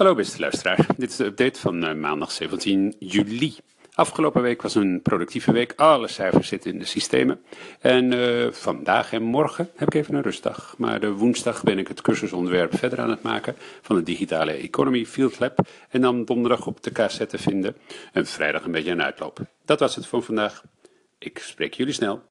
Hallo beste luisteraar, dit is de update van eh, maandag 17 juli. Afgelopen week was een productieve week, alle cijfers zitten in de systemen. En uh, vandaag en morgen heb ik even een rustdag. Maar de woensdag ben ik het cursusontwerp verder aan het maken van de digitale economy field lab. En dan donderdag op de KZ te vinden en vrijdag een beetje een uitloop. Dat was het voor vandaag. Ik spreek jullie snel.